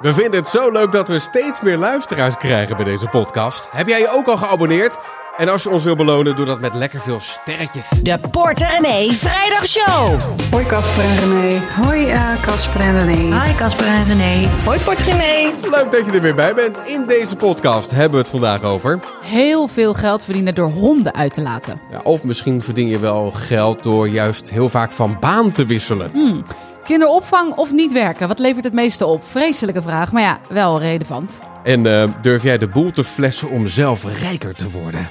We vinden het zo leuk dat we steeds meer luisteraars krijgen bij deze podcast. Heb jij je ook al geabonneerd? En als je ons wil belonen, doe dat met lekker veel sterretjes. De Porter René Vrijdagshow. Hoi Casper en René. Hoi eh, Casper en René. Hi Casper en René. Hoi Port René. Leuk dat je er weer bij bent. In deze podcast hebben we het vandaag over. Heel veel geld verdienen door honden uit te laten. Ja, of misschien verdien je wel geld door juist heel vaak van baan te wisselen. Kinderopvang of niet werken? Wat levert het meeste op? Vreselijke vraag, maar ja, wel relevant. En eh, durf jij de boel te flessen om zelf rijker te worden?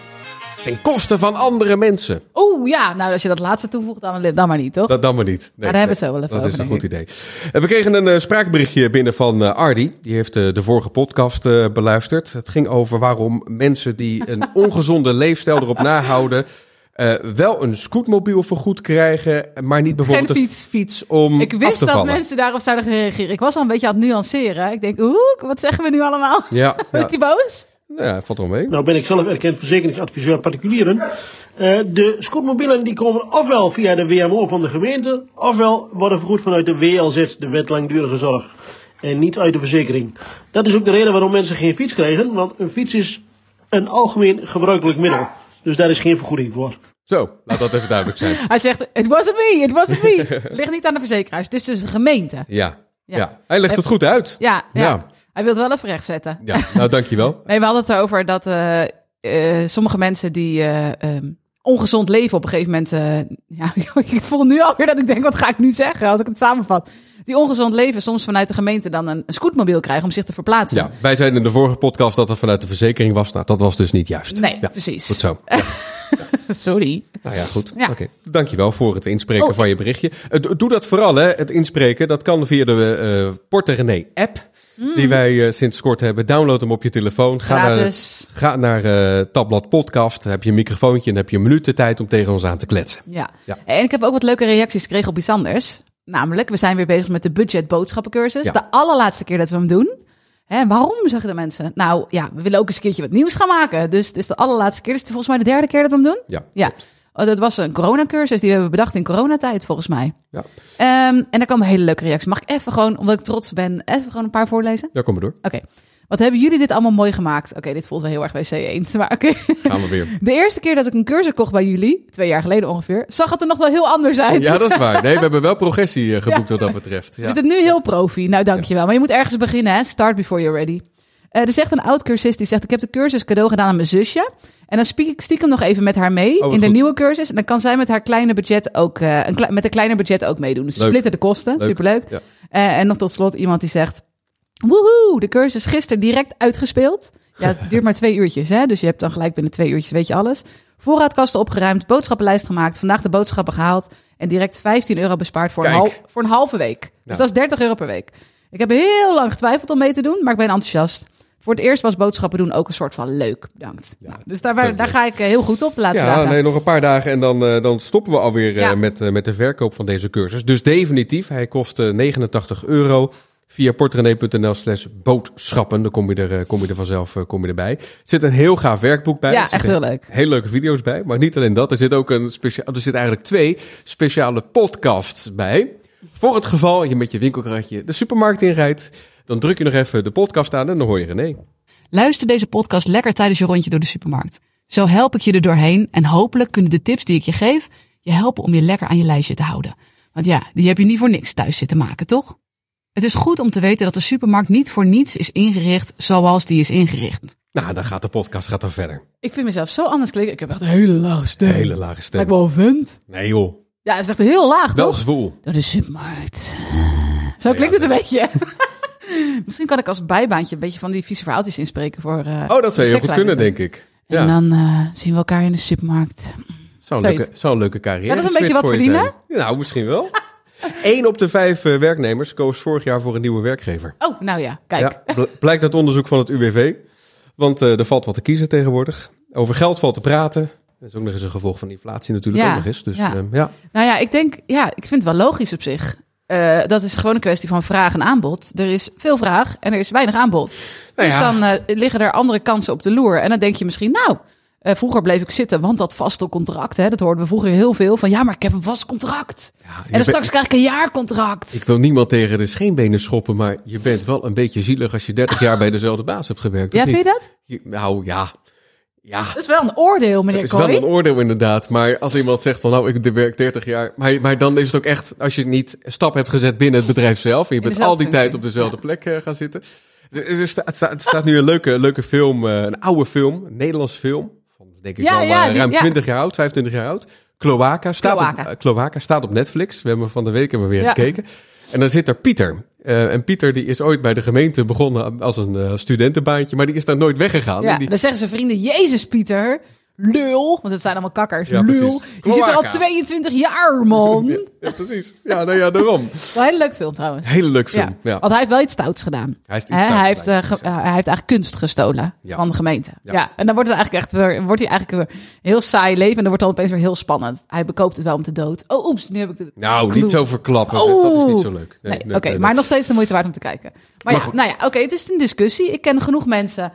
Ten koste van andere mensen. Oeh, ja, nou als je dat laatste toevoegt, dan, dan maar niet, toch? Dat dan maar niet. Nee, Maar daar hebben we het zo wel even Dat is een goed idee. En we kregen een eh, spraakberichtje binnen van eh, Ardi. Die heeft eh, de vorige podcast eh, beluisterd. Het ging over waarom mensen die een ongezonde leefstijl erop nahouden... eh, wel een scootmobiel vergoed krijgen, maar niet bijvoorbeeld Geen een fiets. fiets om Ik af wist te dat vallen. mensen daarop zouden reageren. Ik was al een beetje aan het nuanceren. Ik denk, oeh, wat zeggen we nu allemaal? Ja, Was ja. die boos? Nou ja, valt wel mee. Nou ben ik zelf erkend verzekeringsadviseur particulieren. Eh, de scootmobielen die komen ofwel via de WMO van de gemeente, ofwel worden vergoed vanuit de WLZ, de Wet Langdurige Zorg. En niet uit de verzekering. Dat is ook de reden waarom mensen geen fiets krijgen, want een fiets is een algemeen gebruikelijk middel. Dus daar is geen vergoeding voor. Zo, laat dat even duidelijk zijn. Hij zegt, it wasn't me, it wasn't me. Het ligt niet aan de verzekeraars. Het is dus een gemeente. Ja, ja. Ja. hij legt het goed uit. Ja, ja. Ja. Hij wil het wel even rechtzetten. Ja, nou dankjewel. Nee, we hadden het erover dat eh, eh, sommige mensen die eh, ehm, ongezond leven op een gegeven moment... eh, ja, ik voel nu alweer dat ik denk, wat ga ik nu zeggen als ik het samenvat? Die ongezond leven soms vanuit de gemeente dan een, een scootmobiel krijgen om zich te verplaatsen. Ja, wij zeiden in de vorige podcast dat het vanuit de verzekering was. Nou, dat was dus niet juist. Nee, Ja, precies. Goed zo. Ja. Sorry. Nou ja, goed. Ja. Oké. Dankjewel voor het inspreken Oh. van je berichtje. Eh, do- Doe dat vooral, hè. Het inspreken, dat kan via de Porter René app. Die wij eh, sinds kort hebben. Download hem op je telefoon. Ga Gratis. naar, ga naar Tabblad Podcast. Dan heb je een microfoontje en heb je een minuut de tijd om tegen ons aan te kletsen. Ja. Ja. En ik heb ook wat leuke reacties gekregen op iets anders. Namelijk, we zijn weer bezig met de budget boodschappencursus. Ja. De allerlaatste keer dat we hem doen. Hè, waarom, zeggen de mensen? Nou ja, we willen ook eens een keertje wat nieuws gaan maken. Dus het is de allerlaatste keer. Dus het is volgens mij de derde keer dat we hem doen. Ja. Ja. Oh, dat was een coronacursus die we hebben bedacht in coronatijd, volgens mij. Ja, Ehm, en daar komen hele leuke reacties. Mag ik even gewoon, omdat ik trots ben, even gewoon een paar voorlezen? daar komen we door. Oké. Wat hebben jullie dit allemaal mooi gemaakt? Oké, dit voelt wel heel erg WC eens. Maar oké. Gaan we weer. De eerste keer dat ik een cursus kocht bij jullie, twee jaar geleden ongeveer, zag het er nog wel heel anders uit. Ja, dat is waar. Nee, we hebben wel progressie eh, geboekt wat dat betreft. Je Ja. vindt het nu heel profi. Nou, dankjewel. Maar je moet ergens beginnen, hè? Start before you're ready. Eh, er zegt een oud cursist, die zegt... ik heb de cursus cadeau gedaan aan mijn zusje. En dan spiek ik stiekem nog even met haar mee wat in de goed. nieuwe cursus. En dan kan zij met haar kleine budget ook... eh, een met een kleiner budget ook meedoen. Dus ze splitten de kosten. Leuk. Superleuk. Ja. En nog tot slot iemand die zegt... Woehoe, de cursus is gisteren direct uitgespeeld. Ja, het duurt maar twee uurtjes, hè? Dus je hebt dan gelijk binnen twee uurtjes, weet je alles. Voorraadkasten opgeruimd, boodschappenlijst gemaakt, vandaag de boodschappen gehaald en direct 15 euro bespaard voor, een, hal- voor een halve week. Dus Ja. dat is 30 euro per week. Ik heb heel lang getwijfeld om mee te doen, maar ik ben enthousiast. Voor het eerst was boodschappen doen ook een soort van leuk. Bedankt. Nou, dus daar, daar ga ik eh, heel goed op de laatste Ja, dagen. nee, nog een paar dagen en dan, eh, dan stoppen we alweer eh, Ja. met, met de verkoop van deze cursus. Dus definitief, hij kost eh, 89 euro. Via portrenee.nl slash boodschappen. Dan kom je er, eh, kom je er vanzelf eh, kom je erbij. Er zit een heel gaaf werkboek bij. Ja, echt heel leuk. Hele leuke video's bij. Maar niet alleen dat. Er zit ook een speciaal. Er zitten eigenlijk twee speciale podcasts bij. Voor het geval je met je winkelkarretje de supermarkt inrijdt. Dan druk je nog even de podcast aan en dan hoor je René. Luister deze podcast lekker tijdens je rondje door de supermarkt. Zo help ik je er doorheen en hopelijk kunnen de tips die ik je geef je helpen om je lekker aan je lijstje te houden. Want ja, die heb je niet voor niks thuis zitten maken, toch? Het is goed om te weten dat de supermarkt niet voor niets is ingericht zoals die is ingericht. Nou, dan gaat de podcast gaat dan verder. Ik vind mezelf zo anders klinken. Ik heb echt een hele lage stem. Hele lage stem. Lijkt wel een vent. Nee joh, Ja, het is echt heel laag, wel toch? zwoel. Door de supermarkt. Zo klinkt het een beetje. Misschien kan ik als bijbaantje een beetje van die vieze verhaaltjes inspreken voor. eh, Oh, dat zou heel goed kunnen, denk ik. En Ja, dan eh, zien we elkaar in de supermarkt. zou een zoiets. leuke, zou een leuke carrière Zou dat een beetje wat voor je verdienen? zijn. Nou, misschien wel. Eén op de vijf eh, werknemers koos vorig jaar voor een nieuwe werkgever. Oh, nou ja, kijk. Ja, bl- blijkt uit onderzoek van het UWV. Want eh, er valt wat te kiezen tegenwoordig. Over geld valt te praten. Dat is ook nog eens een gevolg van inflatie natuurlijk Ja, ook nog eens. Dus ja. ja. ja. Nou ja, ik denk, ja, ik vind het wel logisch op zich. Eh, dat is gewoon een kwestie van vraag en aanbod. Er is veel vraag en er is weinig aanbod. Nou dus dan liggen er andere kansen op de loer. En dan denk je misschien, nou, Eh, vroeger bleef ik zitten, want dat vaste contract, hè, dat hoorden we vroeger heel veel. Van ja, maar ik heb een vast contract. en dan straks krijg ik een jaarcontract. Ik wil niemand tegen de scheenbenen schoppen, maar je bent wel een beetje zielig als je 30 jaar bij dezelfde baas hebt gewerkt. ja, vind je dat? Je- Nou ja, ja. Dat is wel een oordeel, meneer Het is wel een oordeel inderdaad, maar als iemand zegt van nou ik werk 30 jaar, maar, maar dan is het ook echt als je niet stap hebt gezet binnen het bedrijf zelf en je bent al die tijd op dezelfde plek eh, gaan zitten. Er, er staat, het staat nu een leuke, leuke film, eh, een oude film, een Nederlands film, van denk ik Ja, al ja, eh, die- ruim ja. 20 jaar oud, 25 jaar oud. Cloaca staat, Cloaca. Op, eh, Cloaca staat op Netflix. We hebben van de week hebben we weer gekeken. En dan zit er Pieter. Eh, en Pieter die is ooit bij de gemeente begonnen als een studentenbaantje, maar die is daar nooit weggegaan. Ja, En die, dan zeggen ze vrienden, Jezus Pieter, lul, want het zijn allemaal kakkers, Ja, lul. precies. Die zit er al Cloaca. 22 jaar, man. ja, precies. Ja, nou ja, daarom. Wel een hele leuke film trouwens. Hele leuk film. Ja. Want hij heeft wel iets stouts gedaan. Hij heeft iets hij, heeft, eh, ge- eh, hij heeft eigenlijk kunst gestolen van de gemeente. Ja. En dan wordt het eigenlijk echt weer, wordt hij eigenlijk weer heel saai leven. En dan wordt het opeens weer heel spannend. Hij bekoopt het wel om te dood. Oh, oeps, nu heb ik de Nou, niet zo verklappen. Oeh. Dat is niet zo leuk. Nee, nee, oké, nee, maar nog steeds de moeite waard om te kijken. Maar, ja, goed. nou ja, oké, het is een discussie. Ik ken genoeg mensen,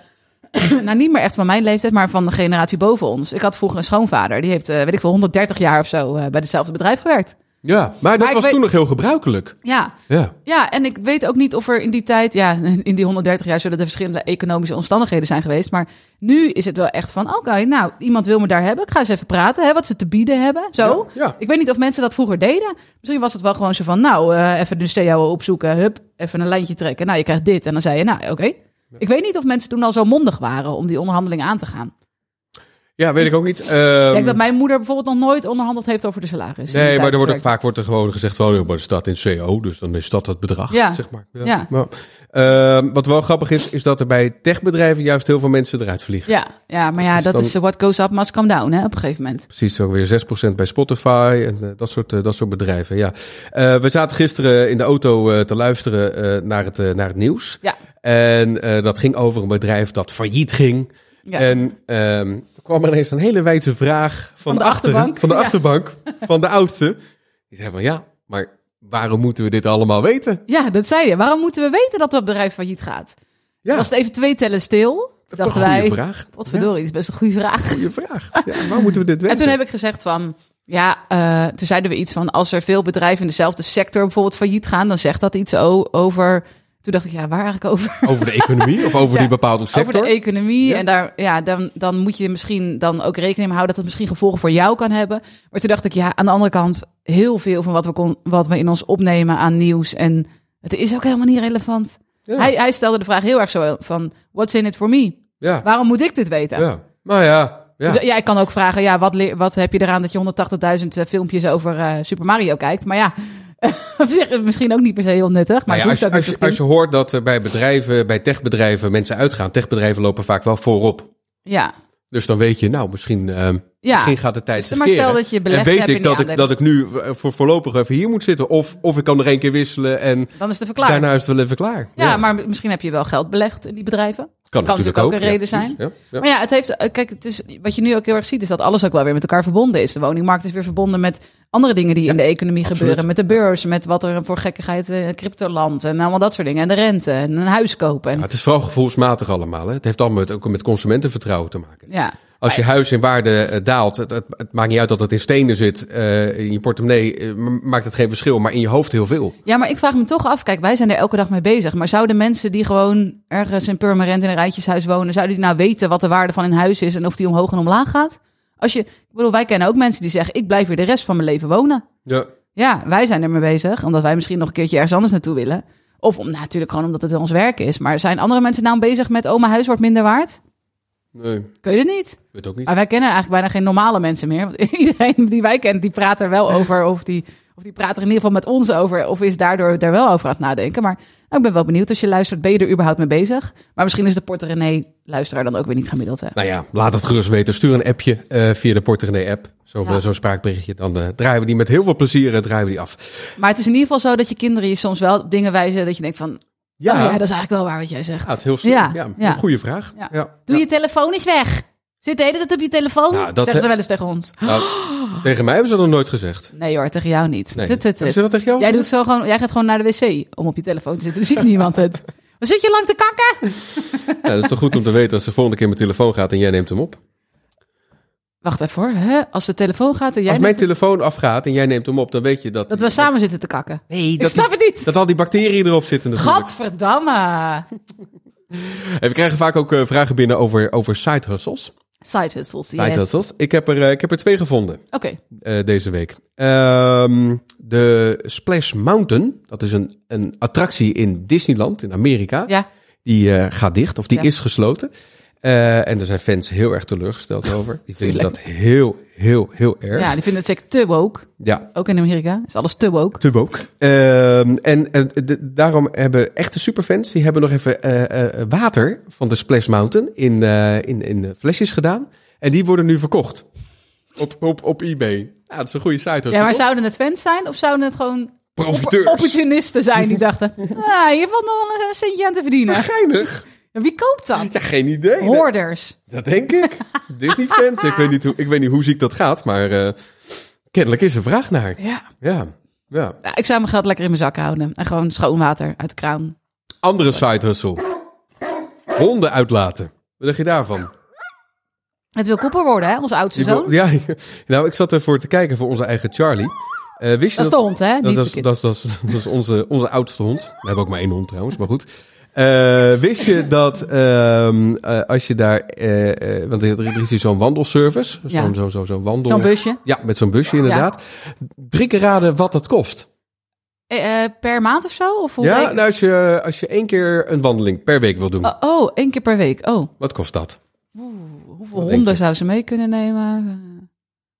nou niet meer echt van mijn leeftijd, maar van de generatie boven ons. Ik had vroeger een schoonvader, die heeft, eh, weet ik veel, 130 jaar of zo eh, bij hetzelfde bedrijf gewerkt. Ja, maar dat was weet- toen nog heel gebruikelijk. Ja, Ja. ja, en ik weet ook niet of er in die tijd, ja, in die 130 jaar zullen er verschillende economische omstandigheden zijn geweest. Maar nu is het wel echt van, oké, nou, iemand wil me daar hebben. Ik ga eens even praten, hè, wat ze te bieden hebben. Zo. Ja, ja. Ik weet niet of mensen dat vroeger deden. Misschien was het wel gewoon zo van, nou, eh, even de CEO opzoeken, hup, even een lijntje trekken. Nou, je krijgt dit. En dan zei je, nou, oké. Ik weet niet of mensen toen al zo mondig waren om die onderhandeling aan te gaan. Ja, weet ik ook niet. ik Ehm, denk dat mijn moeder bijvoorbeeld nog nooit onderhandeld heeft over de salaris. Nee, maar er wordt ook vaak wordt er gewoon gezegd van, oh, maar het staat in CO, dus dan is dat het bedrag, Ja. zeg maar. Ja. Maar, ehm, wat wel grappig is, is dat er bij techbedrijven juist heel veel mensen eruit vliegen. Ja, ja, maar ja, dat dan- is eh, what goes up must come down, hè, op een gegeven moment. Precies, ook weer 6% bij Spotify en eh, dat, soort, eh, dat soort bedrijven. Ja. Eh, we zaten gisteren in de auto te luisteren naar, het, naar het nieuws. Ja. En eh, dat ging over een bedrijf dat failliet ging. Ja. En ehm toen kwam er ineens een hele wijze vraag van, de de, achteren- achterbank. van de Ja. achterbank, van de oudste. Die zei van ja, maar waarom moeten we dit allemaal weten? Ja, dat zei je. Waarom moeten we weten dat dat bedrijf failliet gaat? Ja, Was het even twee tellen stil? dat is een goede wij, vraag. wat verdorie, dat is best een goede vraag. Goede vraag. Ja, waarom moeten we dit weten? En toen heb ik gezegd van, ja, eh, toen zeiden we iets van, als er veel bedrijven in dezelfde sector bijvoorbeeld failliet gaan, dan zegt dat iets over. Toen dacht ik, ja, waar eigenlijk over? Over de economie of over Ja, die bepaalde sector? Over de economie. Ja. En daar, ja, dan, dan moet je misschien dan ook rekening mee houden dat het misschien gevolgen voor jou kan hebben. Maar toen dacht ik, ja, aan de andere kant, heel veel van wat we, kon, wat we in ons opnemen aan nieuws. En het is ook helemaal niet relevant. Ja. Hij, hij stelde de vraag heel erg zo van, what's in it for me? ja. Waarom moet ik dit weten? ja. Nou ja, ja. Ja. ik kan ook vragen, ja, wat, wat heb je eraan dat je 180.000 eh, filmpjes over eh, Super Mario kijkt? Maar ja, misschien ook niet per se heel nuttig. Maar Nou ja, als, je, als, niet je, als je hoort dat er bij bedrijven, bij techbedrijven mensen uitgaan, techbedrijven lopen vaak wel voorop. Ja, Dus dan weet je, nou, misschien, ja. misschien gaat de tijd zich maar stel dat je belegd En weet ik dat ik, dat ik nu eh, voor voorlopig even hier moet zitten. Of, of ik kan nog één keer wisselen en dan is de verklaring. daarna is het wel even klaar. Ja, maar misschien heb je wel geld belegd in die bedrijven. Kan, kan natuurlijk ook een reden zijn. precies, Ja, ja. Maar ja, het heeft, eh, kijk, het is, wat je nu ook heel erg ziet, is dat alles ook wel weer met elkaar verbonden is. De woningmarkt is weer verbonden met andere dingen die in de economie absoluut. gebeuren. Met de beurs, met wat er voor gekkigheid in cryptoland en allemaal dat soort dingen. En de rente en een huis kopen. En, Ja, het is vooral gevoelsmatig allemaal. Hè. Het heeft allemaal met, ook met consumentenvertrouwen te maken. ja. Als je huis in waarde eh, daalt, het, het, het maakt niet uit dat het in stenen zit. eh, in je portemonnee eh, maakt het geen verschil, maar in je hoofd heel veel. ja, maar ik vraag me toch af, kijk, wij zijn er elke dag mee bezig. Maar zouden mensen die gewoon ergens in Purmerend in een rijtjeshuis wonen, zouden die nou weten wat de waarde van hun huis is en of die omhoog en omlaag gaat? Als je, ik bedoel, wij kennen ook mensen die zeggen, ik blijf hier de rest van mijn leven wonen. Ja, Ja, wij zijn er mee bezig, omdat wij misschien nog een keertje ergens anders naartoe willen. Of om, nou, natuurlijk gewoon omdat het ons werk is. Maar zijn andere mensen nou bezig met, oh, mijn huis wordt minder waard? Nee, Kun je het niet? weet ook niet. Maar wij kennen eigenlijk bijna geen normale mensen meer. Want iedereen die wij kennen, die praat er wel over. Of die, of die praat er in ieder geval met ons over. Of is daardoor daar wel over aan het nadenken. Maar nou, ik ben wel benieuwd als je luistert. Ben je er überhaupt mee bezig? Maar misschien is de Porter René luisteraar dan ook weer niet gemiddeld. Hè? Nou ja, laat het gerust weten. Stuur een appje eh, via de Porterenee app. Zo'n Ja. zo'n spraakberichtje. Dan eh, draaien we die met heel veel plezier eh, draaien we die af. Maar het is in ieder geval zo dat je kinderen je soms wel op dingen wijzen. Dat je denkt van, ja, oh ja dat is eigenlijk wel waar wat jij zegt. Ja, het is heel slim. Ja, Ja, ja. Een goede vraag. Ja. Doe je telefoon eens weg. Zit de hele tijd op je telefoon? Nou, dat zeggen he- ze wel eens tegen ons. Nou, tegen mij hebben ze dat nog nooit gezegd. Nee hoor, tegen jou niet. Nee. Tut, tut, tut. Hebben ze dat tegen jou Jij, doet zo gewoon, jij gaat gewoon naar de wc om op je telefoon te zitten. Dan ziet niemand het. Maar zit je lang te kakken? Ja, dat is toch goed om te weten als de volgende keer mijn telefoon gaat en jij neemt hem op. Wacht even hoor. Hè? Als de telefoon gaat en jij... Als mijn telefoon afgaat en jij neemt hem op, dan weet je dat... dat we samen zitten te kakken. Nee, Ik dat, snap het niet. dat al die bacteriën erop zitten natuurlijk. Gadverdamme. We krijgen vaak ook eh, vragen binnen over, over side hustles. Side hustles, Side yes. hustles. Ik heb er, eh, ik heb er twee gevonden. Oké. eh, deze week. Ehm, de Splash Mountain, dat is een, een attractie in Disneyland in Amerika. Ja. Die gaat dicht, of die Ja. is gesloten. Eh, en er zijn fans heel erg teleurgesteld over. Die vinden dat heel, heel, heel erg. Ja, die vinden het zeker te woke. Ja, Ook in Amerika is alles te woke. te woke. Ehm, en de- daarom hebben echte superfans, die hebben nog even eh, eh, water van de Splash Mountain in, in, in flesjes gedaan. En die worden nu verkocht. Op, op, op eBay. Ja, dat is een goede site. Ja, maar zouden het fans zijn of zouden het gewoon Profiteurs. op- opportunisten zijn die dachten, ah, hier valt nog wel een centje aan te verdienen. Geinig. Wie koopt dat? Ja, geen idee. Hoorders. Dat denk ik. Disney-fans. Ik, weet niet hoe, ik weet niet hoe ziek dat gaat, maar eh, kennelijk is er vraag naar. Ja. Ja, ja. ja. Ik zou mijn geld lekker in mijn zak houden. En gewoon schoon water uit de kraan. Andere side hustle. Honden uitlaten. Wat dacht je daarvan? Het wil koppel worden, hè? Onze oudste wil- zoon. Ja, nou, ik zat ervoor te kijken voor onze eigen Charlie. Eh, wist je Dat is de hond, hè? Dat, dat, is, dat, dat, dat onze oudste hond. We hebben ook maar één hond trouwens, maar goed. Eh, wist je dat ehm, eh, als je daar... eh, want er er is hier zo'n wandelservice. Zo'n zo, zo, zo'n wandel... Zo'n busje. Ja, met zo'n busje inderdaad. Drie keer raden wat dat kost. Per maand of zo? Of hoe Ja, week? nou, als je, als je één keer een wandeling per week wil doen, Oh, oh, één keer per week. Oh, wat kost dat? hoeveel honden zou ze mee kunnen nemen?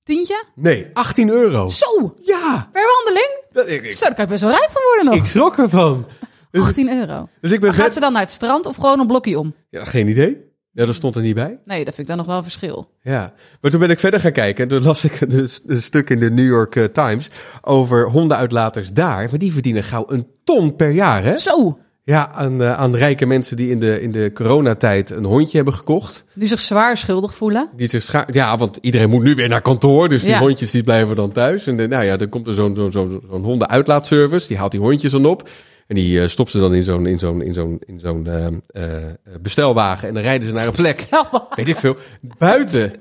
Tientje? Nee, 18 euro. Zo, Ja, per wandeling? dat, ik, ik, Zo, daar kan je best wel rijk van worden nog. ik schrok ervan. 18 euro. Dus ik ben gaat ze dan naar het strand of gewoon een blokje om? Ja, geen idee. Ja, dat stond er niet bij. Nee, dat vind ik dan nog wel een verschil. Ja, maar toen ben ik verder gaan kijken en toen las ik een, een stuk in de New York eh, Times over hondenuitlaters daar. Maar die verdienen gauw een ton per jaar, hè? Zo, Ja, aan, eh, aan rijke mensen die in de, in de coronatijd een hondje hebben gekocht. die zich zwaar schuldig voelen. Die zich scha- ja, want iedereen moet nu weer naar kantoor, dus die Ja. hondjes die blijven dan thuis. En eh, nou ja, dan komt er zo'n zo'n zo'n zo'n hondenuitlaatservice, die haalt die hondjes dan op. En die eh, stopt ze dan in zo'n in zo'n in zo'n in zo'n eh, eh, bestelwagen en dan rijden ze naar een plek. Weet ik veel. Buiten,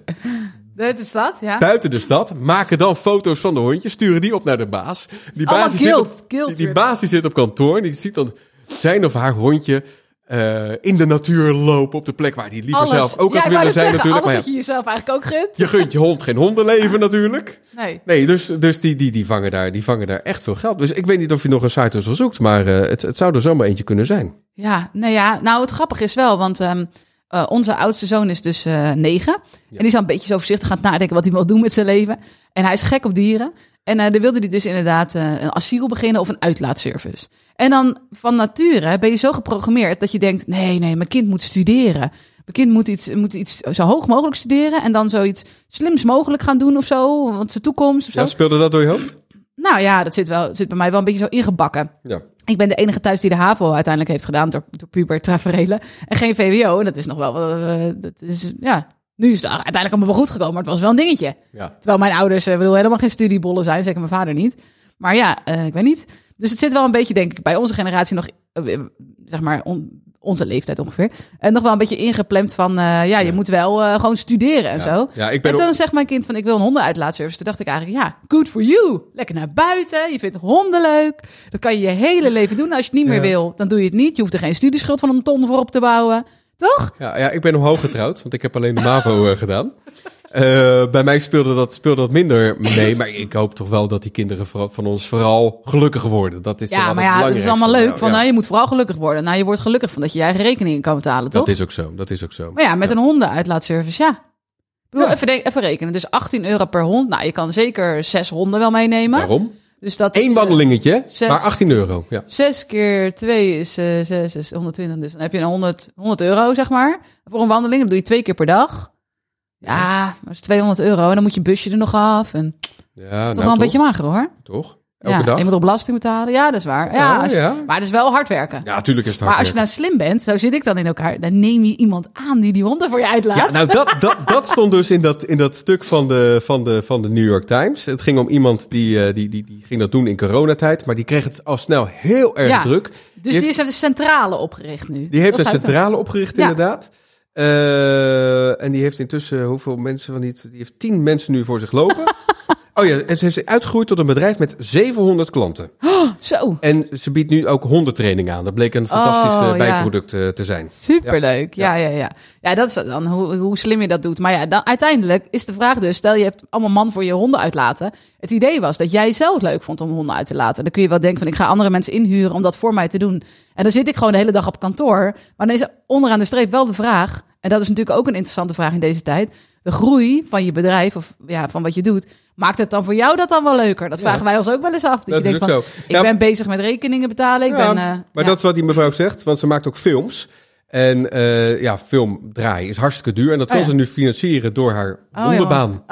is dat, ja. buiten de stad, maken dan foto's van de hondjes, sturen die op naar de baas. Die baas, die zit, guilt, op, guilt die, die baas die zit op kantoor en die ziet dan zijn of haar hondje eh, in de natuur lopen op de plek waar die liever Alles. zelf ook ja, had willen zijn zeggen, natuurlijk. Maar ja, je jezelf eigenlijk ook gunt. je gunt je hond geen hondenleven natuurlijk. Nee. Nee, dus, dus die, die, die, vangen daar, die vangen daar echt veel geld. Dus ik weet niet of je nog een site hustle zoekt, maar eh, het, het zou er zomaar eentje kunnen zijn. Ja, nou ja, nou het grappige is wel, want ehm, eh, onze oudste zoon is dus negen. En die is al een beetje zo voorzichtig aan het nadenken wat hij wil doen met zijn leven. En hij is gek op dieren. En eh dan wilde hij dus inderdaad eh, een asiel beginnen of een uitlaatservice. En dan van nature ben je zo geprogrammeerd dat je denkt, nee, nee, mijn kind moet studeren. Mijn kind moet iets, moet iets zo hoog mogelijk studeren en dan zoiets slims mogelijk gaan doen of zo, want zijn toekomst of zo. Ja, speelde dat door je hoofd? Nou ja, dat zit, wel, zit bij mij wel een beetje zo ingebakken. Ja. Ik ben de enige thuis die de HAVO uiteindelijk heeft gedaan door, door puber taferelen. En geen VWO. En dat is nog wel, eh, dat is, ja, nu is het uiteindelijk allemaal wel goed gekomen, maar het was wel een dingetje. Ja. Terwijl mijn ouders, eh, bedoel, helemaal geen studiebollen zijn, zeker mijn vader niet. Maar ja, eh, ik weet niet. Dus het zit wel een beetje, denk ik, bij onze generatie nog, eh, zeg maar, on- onze leeftijd ongeveer. En nog wel een beetje ingeplemd van, ja, je moet wel gewoon studeren en zo. Ja, ik ben En dan zegt mijn kind van, ik wil een hondenuitlaatservice. Toen dacht ik eigenlijk, ja, good for you. Lekker naar buiten, je vindt honden leuk. Dat kan je je hele leven doen. Als je het niet meer wil, dan doe je het niet. Je hoeft er geen studieschuld van een ton voor op te bouwen. Toch? Ja, ja, ik ben omhoog getrouwd, want ik heb alleen de MAVO eh, gedaan. Eh, bij mij speelde dat, speelde dat minder mee, maar ik hoop toch wel dat die kinderen van ons vooral gelukkiger worden. Dat is Ja, maar ja, het is allemaal leuk. Van, Ja, nou, je moet vooral gelukkig worden. Nou, je wordt gelukkig van dat je je eigen rekeningen kan betalen, toch? Dat is ook zo, dat is ook zo. Maar ja, met Ja. een hondenuitlaatservice, ja. Ja. even, even rekenen. Dus 18 euro per hond. Nou, je kan zeker zes honden wel meenemen. Waarom? Dus dat Eén eh, wandelingetje, zes- maar 18 euro. Ja. 6 keer 2 is, eh 6 is 120. Dus dan heb je een 100, 100 euro, zeg maar. Voor een wandeling. Dat doe je twee keer per dag. Ja, dat is 200 euro. En dan moet je busje er nog af. En Ja, toch nou, wel een beetje mager, hoor. Toch? Elke ja, dag? je moet op belasting betalen. Ja, dat is waar. Ja, Oh, als je- ja. Maar het is wel hard werken. Ja, natuurlijk is het hard maar als je nou slim bent, zo zit ik dan in elkaar. Dan neem je iemand aan die die honden voor je uitlaat. Ja, nou dat, dat, dat stond dus in dat, in dat stuk van de, van, de, van de New York Times. Het ging om iemand die, eh, die, die, die ging dat doen in coronatijd, maar die kreeg het al snel heel erg Ja. druk. dus die heeft- is uit de centrale opgericht nu. Die heeft Dat een dan- centrale opgericht inderdaad. Eh, en die heeft intussen hoeveel mensen van die, die heeft tien mensen nu voor zich lopen. oh ja, en ze heeft zich uitgegroeid tot een bedrijf met 700 klanten. Zo, En ze biedt nu ook hondentraining aan. Dat bleek een fantastisch Oh, eh, ja. bijproduct eh, te zijn. superleuk. Ja, ja, ja. Ja, dat is dan hoe, hoe slim je dat doet. Maar ja, dan, uiteindelijk is de vraag dus, stel je hebt allemaal man voor je honden uitlaten. Het idee was dat jij zelf leuk vond om honden uit te laten. Dan kun je wel denken van, ik ga andere mensen inhuren om dat voor mij te doen. En dan zit ik gewoon de hele dag op kantoor. Maar dan is er onderaan de streep wel de vraag, en dat is natuurlijk ook een interessante vraag in deze tijd. De groei van je bedrijf of ja, van wat je doet, maakt het dan voor jou dat dan wel leuker? Dat vragen wij ons ook wel eens af. Dat, Dat je denkt van, ik Ja. ben bezig met rekeningen betalen. Ik Ja, ben, eh, maar dat is wat die mevrouw zegt, want ze maakt ook films. En eh, ja, film draaien is hartstikke duur. En dat kan Oh ja. ze nu financieren door haar ja. hondenbaan.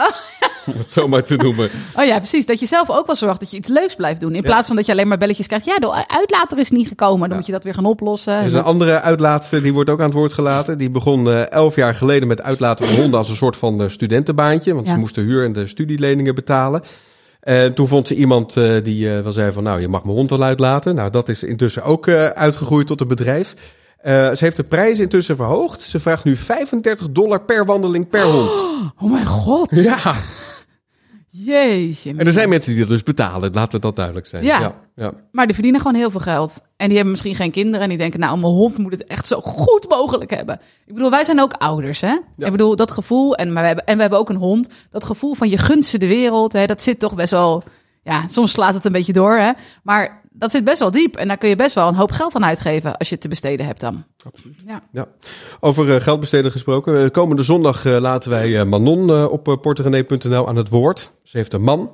Om het zo maar te noemen. Oh ja, precies. Dat je zelf ook wel zorgt dat je iets leuks blijft doen. In plaats van dat je alleen maar belletjes krijgt. Ja, de uitlater is niet gekomen. Dan moet je dat weer gaan oplossen. Er is een andere uitlaatster, die wordt ook aan het woord gelaten. Die begon eh, elf jaar geleden met uitlaten van honden als een soort van eh, studentenbaantje. Want Ja. ze moesten huur en de studieleningen betalen. En toen vond ze iemand eh, die wel zei van, nou, je mag mijn hond wel uitlaten. Nou, dat is intussen ook uitgegroeid tot een bedrijf. Ze heeft de prijzen intussen verhoogd. Ze vraagt nu 35 dollar per wandeling per hond. Oh mijn god. Ja, Jeetje. en er zijn mensen die dat dus betalen. Laten we dat duidelijk zijn. Ja. ja. ja. Maar die verdienen gewoon heel veel geld. En die hebben misschien geen kinderen. En die denken, nou, mijn hond moet het echt zo goed mogelijk hebben. Ik bedoel, wij zijn ook ouders, hè? Ik bedoel, dat gevoel. En, maar we hebben, en we hebben ook een hond. Dat gevoel van je gunst ze de wereld. Hè, dat zit toch best wel... Ja, soms slaat het een beetje door, hè? Maar dat zit best wel diep. En daar kun je best wel een hoop geld aan uitgeven... als je het te besteden hebt dan. Ja. Ja. Over eh, geldbesteden gesproken. Eh, komende zondag eh, laten wij Manon op porterenee.nl aan het woord. Ze heeft een man.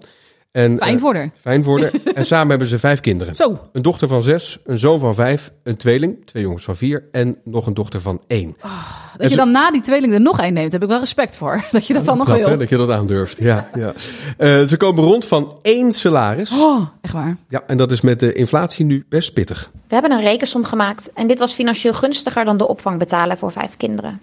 En, Fijn eh, fijn en samen hebben ze vijf kinderen. Zo. Een dochter van zes, een zoon van vijf, een tweeling, twee jongens van vier en nog een dochter van één. Dat je dan na die tweeling er nog één neemt, heb ik wel respect voor. Dat je dat dan nog Knap, hè, wil. dat je dat aandurft. Ja, ja. Eh, ze komen rond van één salaris. Oh, echt waar. Ja, en dat is met de inflatie nu best pittig. We hebben een rekensom gemaakt en dit was financieel gunstiger dan de opvang betalen voor vijf kinderen.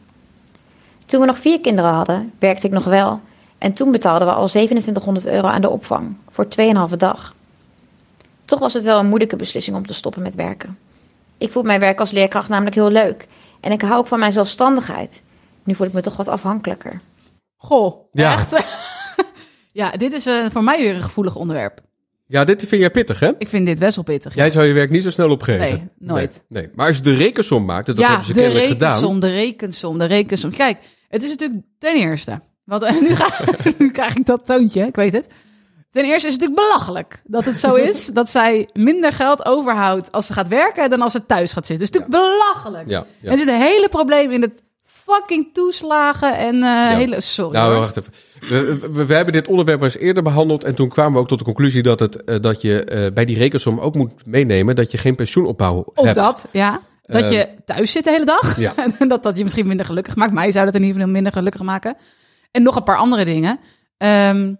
Toen we nog vier kinderen hadden, werkte ik nog wel en toen betaalden we al 2700 euro aan de opvang voor 2,5 dag. Toch was het wel een moeilijke beslissing om te stoppen met werken. Ik vond mijn werk als leerkracht namelijk heel leuk en ik hou ook van mijn zelfstandigheid. Nu voel ik me toch wat afhankelijker. Goh, Ja. echt. ja, dit is eh, voor mij weer een gevoelig onderwerp. Ja, dit vind jij pittig, hè? Ik vind dit best wel pittig. Jij zou je werk niet zo snel opgeven. Nee, nooit. Nee, nee. Maar als je de rekensom maakt, dat ja, hebben ze de kennelijk rekensom, gedaan. de rekensom, de rekensom. Kijk, het is natuurlijk ten eerste. Want eh, nu, ga, nu krijg ik dat toontje, ik weet het. Ten eerste is het natuurlijk belachelijk dat het zo is dat zij minder geld overhoudt als ze gaat werken dan als ze thuis gaat zitten. Het is natuurlijk belachelijk. Ja, ja. Er zit een hele probleem in het fucking toeslagen en eh, hele... Sorry Nou, wacht even. We, we, we hebben dit onderwerp eens eerder behandeld. En toen kwamen we ook tot de conclusie dat, het, eh, dat je bij die rekensom ook moet meenemen dat je geen pensioenopbouw Ook hebt. dat, ja. Dat je thuis zit de hele dag. Ja. En dat dat je misschien minder gelukkig maakt. Mij zou dat in ieder geval minder gelukkig maken. En nog een paar andere dingen. Ehm,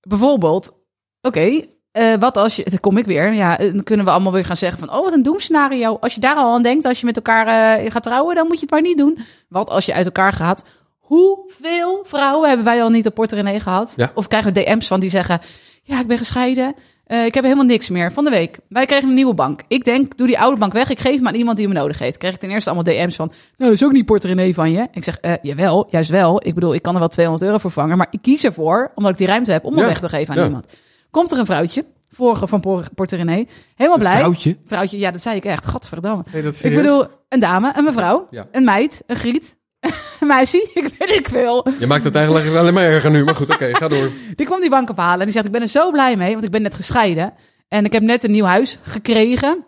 bijvoorbeeld, oké, eh, wat als je... Dan kom ik weer. Ja, eh, dan kunnen we allemaal weer gaan zeggen van... Oh, wat een doemscenario. Als je daar al aan denkt, als je met elkaar eh, gaat trouwen... dan moet je het maar niet doen. Wat als je uit elkaar gaat... Hoeveel vrouwen hebben wij al niet op Porto René gehad? Ja. Of krijgen we DM's van die zeggen... Ja, ik ben gescheiden. Eh, ik heb helemaal niks meer. Van de week. Wij kregen een nieuwe bank. Ik denk, doe die oude bank weg. Ik geef hem aan iemand die me nodig heeft. Kreeg ik ten eerste allemaal DM's van... Nou, dat is ook niet Porto René van je. Ik zeg, eh, jawel, juist wel. Ik bedoel, ik kan er wel 200 euro voor vangen. Maar ik kies ervoor, omdat ik die ruimte heb... om hem Ja. weg te geven aan Ja. iemand. Komt er een vrouwtje, vorige van Por- Porto René. Helemaal blij. Vrouwtje? Vrouwtje, ja, dat zei ik echt. Gadverdamme. Nee, Ik bedoel, een dame, een mevrouw, Ja. een meid, een griet, een meisje, ik weet ik veel. Je maakt het eigenlijk alleen maar erger nu. Maar goed, oké, ga door. Die kwam die bank ophalen en die zegt, ik ben er zo blij mee, want ik ben net gescheiden. En ik heb net een nieuw huis gekregen.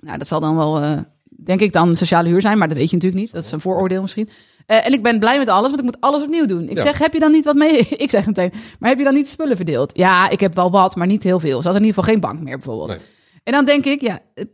Nou, dat zal dan wel, eh, denk ik, dan sociale huur zijn, maar dat weet je natuurlijk niet. Dat is een vooroordeel misschien. Eh, en ik ben blij met alles, want ik moet alles opnieuw doen. Ik Ja. zeg, heb je dan niet wat mee? ik zeg meteen, maar heb je dan niet spullen verdeeld? Ja, ik heb wel wat, maar niet heel veel. Ze had in ieder geval geen bank meer bijvoorbeeld. Nee. En dan denk ik, ja, het-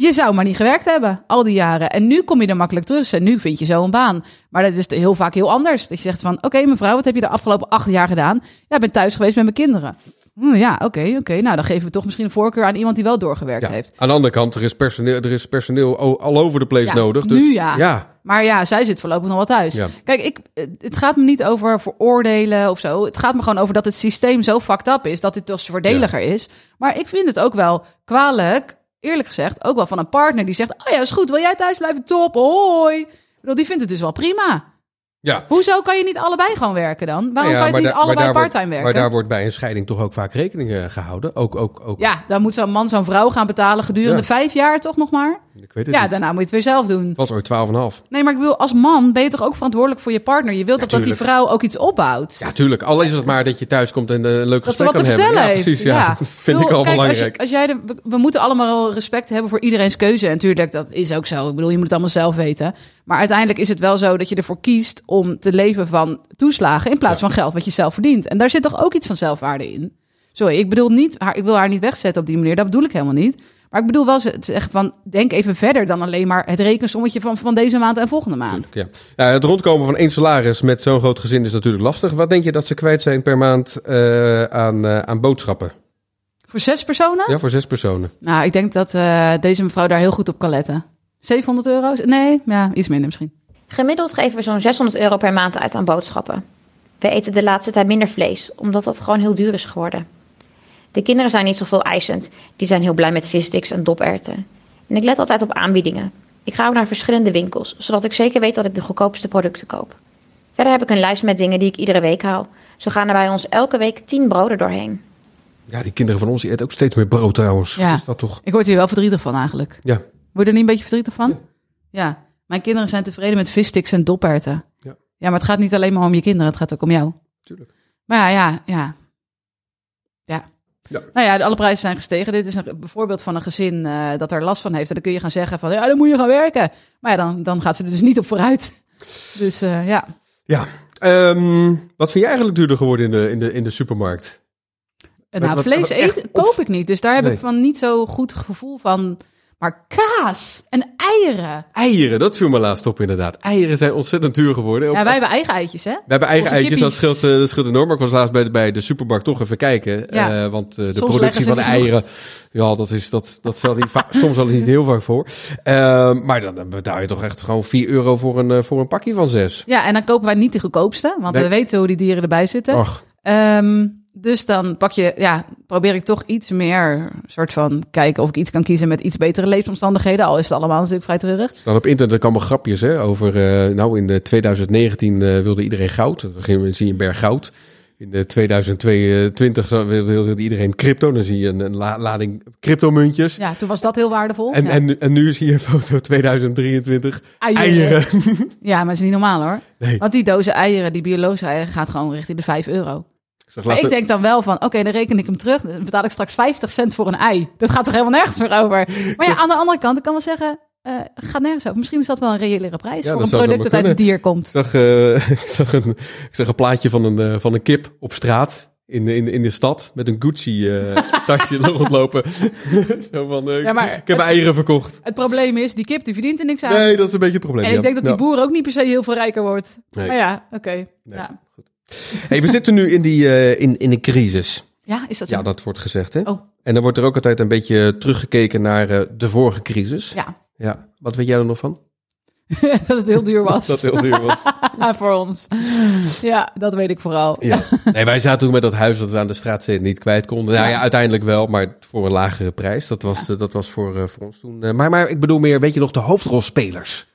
je zou maar niet gewerkt hebben al die jaren. En nu kom je er makkelijk terug. En nu vind je zo een baan. Maar dat is heel vaak heel anders. Dat je zegt van, oké mevrouw, wat heb je de afgelopen acht jaar gedaan? Ja, ik ben thuis geweest met mijn kinderen. Hm, ja, oké, oké. Nou, dan geven we toch misschien een voorkeur aan iemand die wel doorgewerkt Ja. heeft. Aan de andere kant, er is personeel, er is personeel all over the place Ja, nodig. Dus, nu ja. ja. Maar ja, zij zit voorlopig nog wel thuis. Ja. Kijk, ik, het gaat me niet over veroordelen of zo. Het gaat me gewoon over dat het systeem zo fucked up is... dat dit dus voordeliger is. Maar ik vind het ook wel kwalijk, eerlijk gezegd... ook wel van een partner die zegt... oh ja, is goed, wil jij thuis blijven? Top, hoi. Bedoel, die vindt het dus wel prima. Ja. Hoezo kan je niet allebei gewoon werken dan? Waarom Ja, kan je niet daar- allebei parttime werken? Maar daar wordt bij een scheiding toch ook vaak rekening eh, gehouden. Ook, ook, ook. Ja, dan moet zo'n man zo'n vrouw gaan betalen gedurende Ja. vijf jaar toch nog maar? Ik weet het Ja, niet. daarna moet je het weer zelf doen. Het was ooit 12,5. Nee, maar ik bedoel, als man ben je toch ook verantwoordelijk voor je partner? Je wilt toch dat die tuurlijk. vrouw ook iets opbouwt? Ja, tuurlijk. Al is het maar dat je thuis komt en eh, een leuk dat ze gesprek kan hebben. vertellen Ja, heeft. precies. Ja, vind ik al kijk, belangrijk. Als, je, als jij de, we, moeten allemaal respect hebben voor iedereen's keuze. En natuurlijk, dat is ook zo. Ik bedoel, je moet het allemaal zelf weten. Maar uiteindelijk is het wel zo dat je ervoor kiest om te leven van toeslagen... in plaats van geld wat je zelf verdient. En daar zit toch ook iets van zelfwaarde in? Sorry, ik bedoel niet, haar, ik wil haar niet wegzetten op die manier. Dat bedoel ik helemaal niet. Maar ik bedoel wel ze- te zeggen van, denk even verder dan alleen maar het rekensommetje van, van deze maand en volgende maand. Ja. Nou, het rondkomen van één salaris met zo'n groot gezin is natuurlijk lastig. Wat denk je dat ze kwijt zijn per maand eh, aan, eh, aan boodschappen? Voor zes personen? Ja, voor zes personen. Nou, ik denk dat eh, deze mevrouw daar heel goed op kan letten. 700 euro? Nee, ja, iets minder misschien. Gemiddeld geven we zo'n 600 euro per maand uit aan boodschappen. We eten de laatste tijd minder vlees, omdat dat gewoon heel duur is geworden. De kinderen zijn niet zoveel eisend. Die zijn heel blij met vissticks en doperwten. En ik let altijd op aanbiedingen. Ik ga ook naar verschillende winkels, zodat ik zeker weet dat ik de goedkoopste producten koop. Verder heb ik een lijst met dingen die ik iedere week haal. Zo gaan er bij ons elke week 10 broden doorheen. Ja, die kinderen van ons die eten ook steeds meer brood trouwens. Ja. Is dat toch? Ik word hier wel verdrietig van eigenlijk. Ja. Word je er niet een beetje verdrietig van? Ja. Mijn kinderen zijn tevreden met vissticks en doperwten. Ja. ja, maar het gaat niet alleen maar om je kinderen, het gaat ook om jou. Tuurlijk. Maar ja, ja, ja. Ja. Ja. Nou ja, alle prijzen zijn gestegen. Dit is een voorbeeld van een gezin eh, dat er last van heeft. En dan kun je gaan zeggen van, ja, dan moet je gaan werken. Maar ja, dan, dan gaat ze er dus niet op vooruit. Dus eh, ja. Ja. Ehm, wat vind je eigenlijk duurder geworden in de, in de, in de supermarkt? En nou, wat- vlees wat eten koop op- ik niet. Dus daar heb Nee. ik van niet zo goed gevoel van. Maar kaas en eieren. Eieren, dat viel me laatst op inderdaad. Eieren zijn ontzettend duur geworden. Ja, wij hebben eigen eitjes, hè? We hebben eigen Onze eitjes, dat scheelt, eh, dat scheelt enorm. Maar ik was laatst bij de, bij de supermarkt toch even kijken. Ja. eh, want eh, de productie van de eieren, ja, dat, is, dat, dat stelt niet soms al niet heel vaak voor. Eh, maar dan, dan betaal je toch echt gewoon 4 euro voor een, voor een pakje van 6. Ja, en dan kopen wij niet de goedkoopste. Want Nee. we weten hoe die dieren erbij zitten. Ach, Ehm, dus dan pak je, ja, probeer ik toch iets meer soort van kijken of ik iets kan kiezen met iets betere leefomstandigheden. Al is het allallemaal natuurlijk vrij treurig. staan op internet allemaal grapjes hè, over, eh, nou in de 2019 eh, wilde iedereen goud. Dan zie je een berg goud. In de 2022 zo- wil- wilde iedereen crypto. Dan zie je een, een la- lading cryptomuntjes. Ja, toen was dat heel waardevol. En, ja. en, en nu zie je een foto 2023. Eieren. Eieren. Ja, maar het is niet normaal hoor. Nee. Want die dozen eieren, die biologische eieren, gaat gewoon richting de 5 euro. Ik Maar denk dan wel van, oké, dan reken ik hem terug. Dan betaal ik straks 50 cent voor een ei. Dat gaat toch helemaal nergens meer over. Maar ja, aan de andere kant, ik kan wel zeggen, eh gaat nergens over. Misschien is dat wel een reëlere prijs Ja, voor een product dat uit een dier komt. Ik zag, eh, ik, zag een, ik zag een plaatje van een, eh, van een kip op straat. In de, in, de- in de stad met een Gucci-tasje rondlopen. Zo van, Ja, maar ik heb eieren verkocht. Het probleem is, die kip die verdient er niks aan. Nee, dat is een beetje het probleem. en ja. ik denk dat die Ja. boer ook niet per se heel veel rijker wordt. Nee. Maar ja, oké. Nee. Hey, we zitten nu in, die, eh, in, in een crisis. ja, is dat zo? Ja, dat wordt gezegd, hè? Oh, En dan wordt er ook altijd een beetje teruggekeken naar eh, de vorige crisis. ja. Ja. Wat weet jij er nog van? dat het heel duur was. Dat het heel duur was. voor ons. Ja, dat weet ik vooral. Ja. Nee, wij zaten toen met dat huis dat we aan de straat zitten niet kwijt konden. Nou ja, uiteindelijk wel, maar voor een lagere prijs. Dat was, eh, dat was voor, voor ons toen. maar, maar ik bedoel meer, weet je nog, de hoofdrolspelers.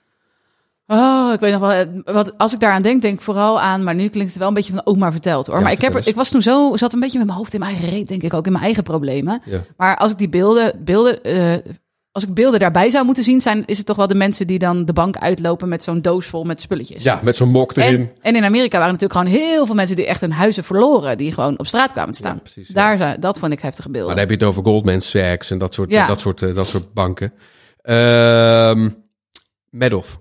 Oh, ik weet nog wel. eh, Wat, als ik daaraan denk, denk ik vooral aan. Maar nu klinkt het wel een beetje van ook maar verteld hoor. Ja, maar ik, heb er, ik was toen zo. zat een beetje met mijn hoofd in mijn eigen reet, denk ik ook. In mijn eigen problemen. Ja. Maar als ik die beelden. beelden eh, als ik beelden daarbij zou moeten zien, zijn, is het toch wel de mensen die dan de bank uitlopen met zo'n doos vol met spulletjes. Ja, met zo'n mok erin. En, en in Amerika waren natuurlijk gewoon heel veel mensen die echt hun huizen verloren. Die gewoon op straat kwamen te staan. Ja, precies, ja. Daar, dat vond ik heftige beelden. Maar dan heb je het over Goldman Sachs en dat soort, Ja. dat soort, eh, dat soort banken. Ehm Madoff.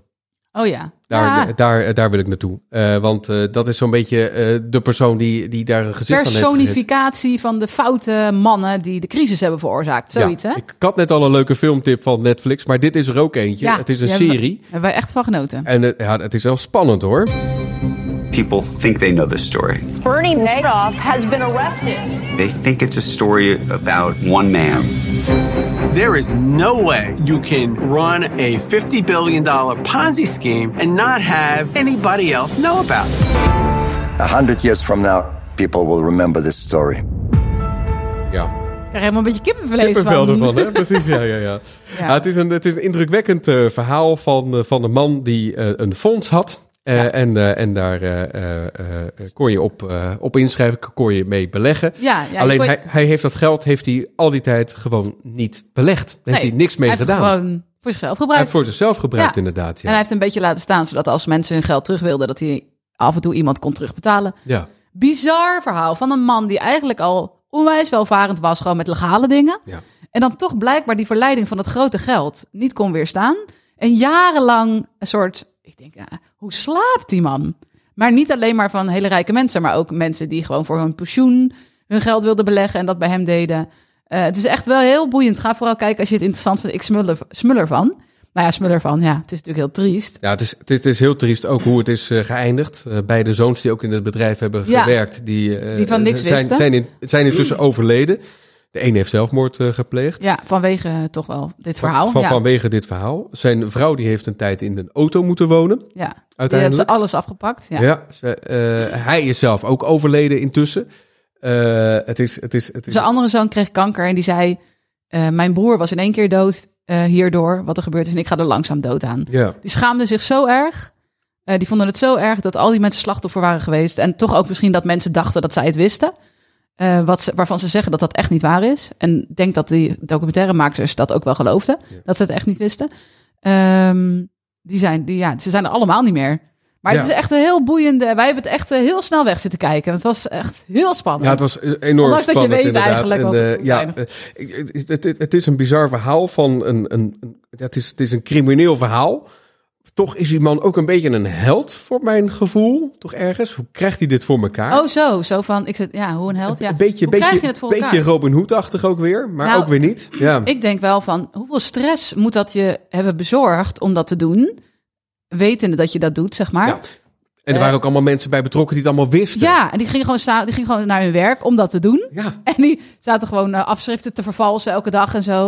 Oh ja. Daar, Ja. daar, daar wil ik naartoe. Eh, want eh, dat is zo'n beetje eh, de persoon die, die daar een gezicht. Personificatie van de foute mannen die de crisis hebben veroorzaakt. Zoiets, ja, hè? Ik had net al een leuke filmtip van Netflix, maar dit is er ook eentje. Ja, het is een die hebben we- serie. Hebben wij echt van genoten. En het- ja, het is wel spannend hoor. People think they know this story. Bernie Madoff has been arrested. They think it's a story about one man. There is no way you can run a $50 billion Ponzi scheme and not have anybody else know about it. A hundred years from now, people will remember this story. Ja. krijg helemaal een beetje kippenvlees Kippenvel van. ervan, hè? Precies, ja, ja, ja. Ja. Ja, het, is een, het is een indrukwekkend eh, verhaal van, eh, van een man die eh, een fonds had. Eh, en, eh, en daar eh, kon je op, op inschrijven, kon je mee beleggen. Ja, Alleen je- hij, hij heeft dat geld heeft hij al die tijd gewoon niet belegd. Daar heeft Nee, hij niks mee hij heeft gedaan. het gewoon voor zichzelf Hij gebruikt. heeft voor zichzelf gebruikt, Ja. inderdaad. En hij heeft een beetje laten staan, zodat als mensen hun geld terug wilden, dat hij af en toe iemand kon terugbetalen. ja. Bizar verhaal van een man die eigenlijk al onwijs welvarend was, gewoon met legale dingen. Ja. En dan toch blijkbaar die verleiding van het grote geld niet kon weerstaan. En jarenlang een soort, ik denk, ja, hoe slaapt die man? Maar niet alleen maar van hele rijke mensen, maar ook mensen die gewoon voor hun pensioen hun geld wilden beleggen en dat bij hem deden. Eh, het is echt wel heel boeiend. Ga vooral kijken als je het interessant vindt. Ik smul, smul ervan. Nou ja, smul ervan. Ja, het is natuurlijk heel triest. Ja, het is, het is, het is heel triest ook hoe het is eh, geëindigd. Eh, beide zoons die ook in het bedrijf hebben Ja. gewerkt, die, Die van niks zijn, wisten. zijn, in, zijn intussen overleden. De ene heeft zelfmoord eh, gepleegd. Ja, vanwege eh, toch wel dit verhaal. Van, ja. Vanwege dit verhaal. Zijn vrouw die heeft een tijd in een auto moeten wonen. ja. Die Uiteindelijk. ze alles afgepakt. Ja. Ja. ze, eh, hij is zelf ook overleden intussen. Het is, het is, het is, Zijn andere zoon kreeg kanker en die zei... mijn broer was in één keer dood hierdoor, wat er gebeurd is. En ik ga er langzaam dood aan. ja. Die schaamden zich zo erg. die vonden het zo erg dat al die mensen slachtoffer waren geweest. En toch ook misschien dat mensen dachten dat zij het wisten. Eh, wat ze, waarvan ze zeggen dat dat echt niet waar is. En ik denk dat die documentairemakers dat ook wel geloofden. Dat ze het echt niet wisten. Ehm, die zijn, die, ja, ze zijn er allemaal niet meer. Maar het is echt een heel boeiende... Wij hebben het echt eh, heel snel weg zitten kijken. Het was echt heel spannend. Ja, het was eh, enorm Ondanks dat je spannend weet eigenlijk En, wat het ja, het, het, is een bizar verhaal van een... een, het, is, het is een crimineel verhaal. Toch is die man ook een beetje een held voor mijn gevoel. Toch ergens. Hoe krijgt hij dit voor elkaar? Oh, zo. Zo van, ik zit, ja, hoe een held. Ja. Een beetje, hoe beetje, het voor beetje elkaar? Robin Hood-achtig ook weer. Maar Nou, ook weer niet. Ja. Ik denk wel van, hoeveel stress moet dat je hebben bezorgd om dat te doen? Wetende dat je dat doet, zeg maar. Ja. En er waren ook allemaal mensen bij betrokken die het allemaal wisten. Ja, en die gingen, gewoon sta- die gingen gewoon naar hun werk om dat te doen. Ja. En die zaten gewoon eh, afschriften te vervalsen elke dag en zo.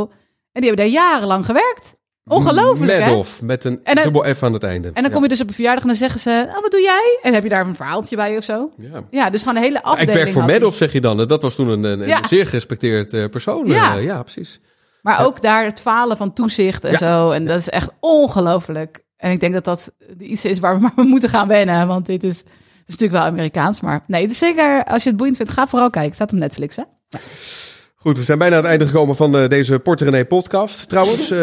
En die hebben daar jarenlang gewerkt. Ongelooflijk, hè? Met een En dan- dubbel F aan het einde. En dan kom je dus op een verjaardag en dan zeggen ze... Oh, wat doe jij? En dan heb je daar een verhaaltje bij of zo. Ja. Ja, dus gewoon een hele Ja, afdeling. ik werk voor. Madoff, zeg je dan. Dat was toen een, een, zeer gerespecteerd eh, persoon. Ja. Ja, ja precies. Maar ook daar het falen van toezicht en zo. En dat is echt ongelooflijk. En ik denk dat dat iets is waar we maar moeten gaan wennen. Want dit is, dit is natuurlijk wel Amerikaans. Maar nee, is zeker, als je het boeiend vindt, ga vooral kijken. Het staat op Netflix, hè? Goed, we zijn bijna aan het einde gekomen van eh, deze Porter René podcast. Trouwens, eh,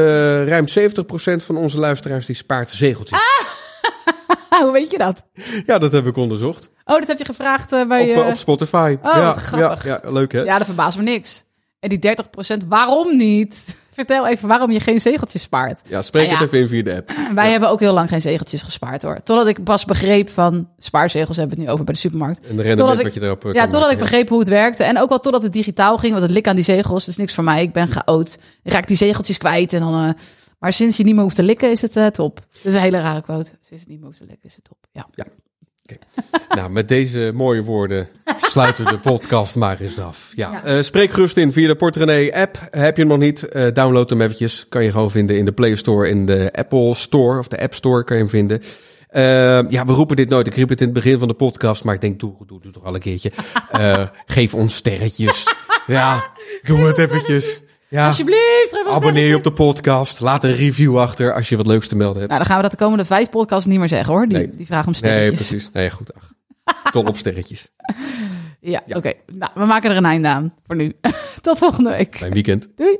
ruim 70% van onze luisteraars die spaart zegeltjes. Hoe weet je dat? Ja, dat heb ik onderzocht. Oh, dat heb je gevraagd eh, bij... Op, op Spotify. Oh, ja, grappig. Ja, ja, leuk hè? Ja, dat verbaast me niks. En die 30%, waarom niet? Vertel even waarom je geen zegeltjes spaart. Ja, spreek Nou het even in via de app. Wij hebben ook heel lang geen zegeltjes gespaard hoor. Totdat ik pas begreep van spaarzegels hebben we het nu over bij de supermarkt. En de rendement Totdat wat je erop eh, Ja, totdat ik begreep hoe het werkte. En ook wel totdat het digitaal ging, want het lik aan die zegels is niks voor mij. Ik ben geoud. Ik raak die zegeltjes kwijt. En dan, eh, maar sinds je niet meer hoeft te likken, is het eh, top. Dat is een hele rare quote. Sinds het niet meer hoeft te likken, is het top. Ja. Nou, met deze mooie woorden sluiten we de podcast maar eens af. Ja, eh, spreek gerust in via de Portrené app. Heb je hem nog niet? eh, download hem eventjes. Kan je gewoon vinden in de Play Store, in de Apple Store of de App Store kan je hem vinden. Eh, ja, we roepen dit nooit. Ik riep het in het begin van de podcast, maar ik denk, doe, doe, doe toch al een keertje. Eh, geef ons sterretjes. ja, doe het eventjes. Ja. Alsjeblieft, Abonneer je op de podcast. Laat een review achter als je wat leuks te melden hebt. Nou, dan gaan we dat de komende vijf podcasts niet meer zeggen hoor. Die, Nee. die vragen om nee, sterretjes. precies. Nee, goed. Ach. Tot op sterretjes. Ja, oké. Nou, we maken er een einde aan voor nu. Tot volgende week. Fijn weekend. Doei.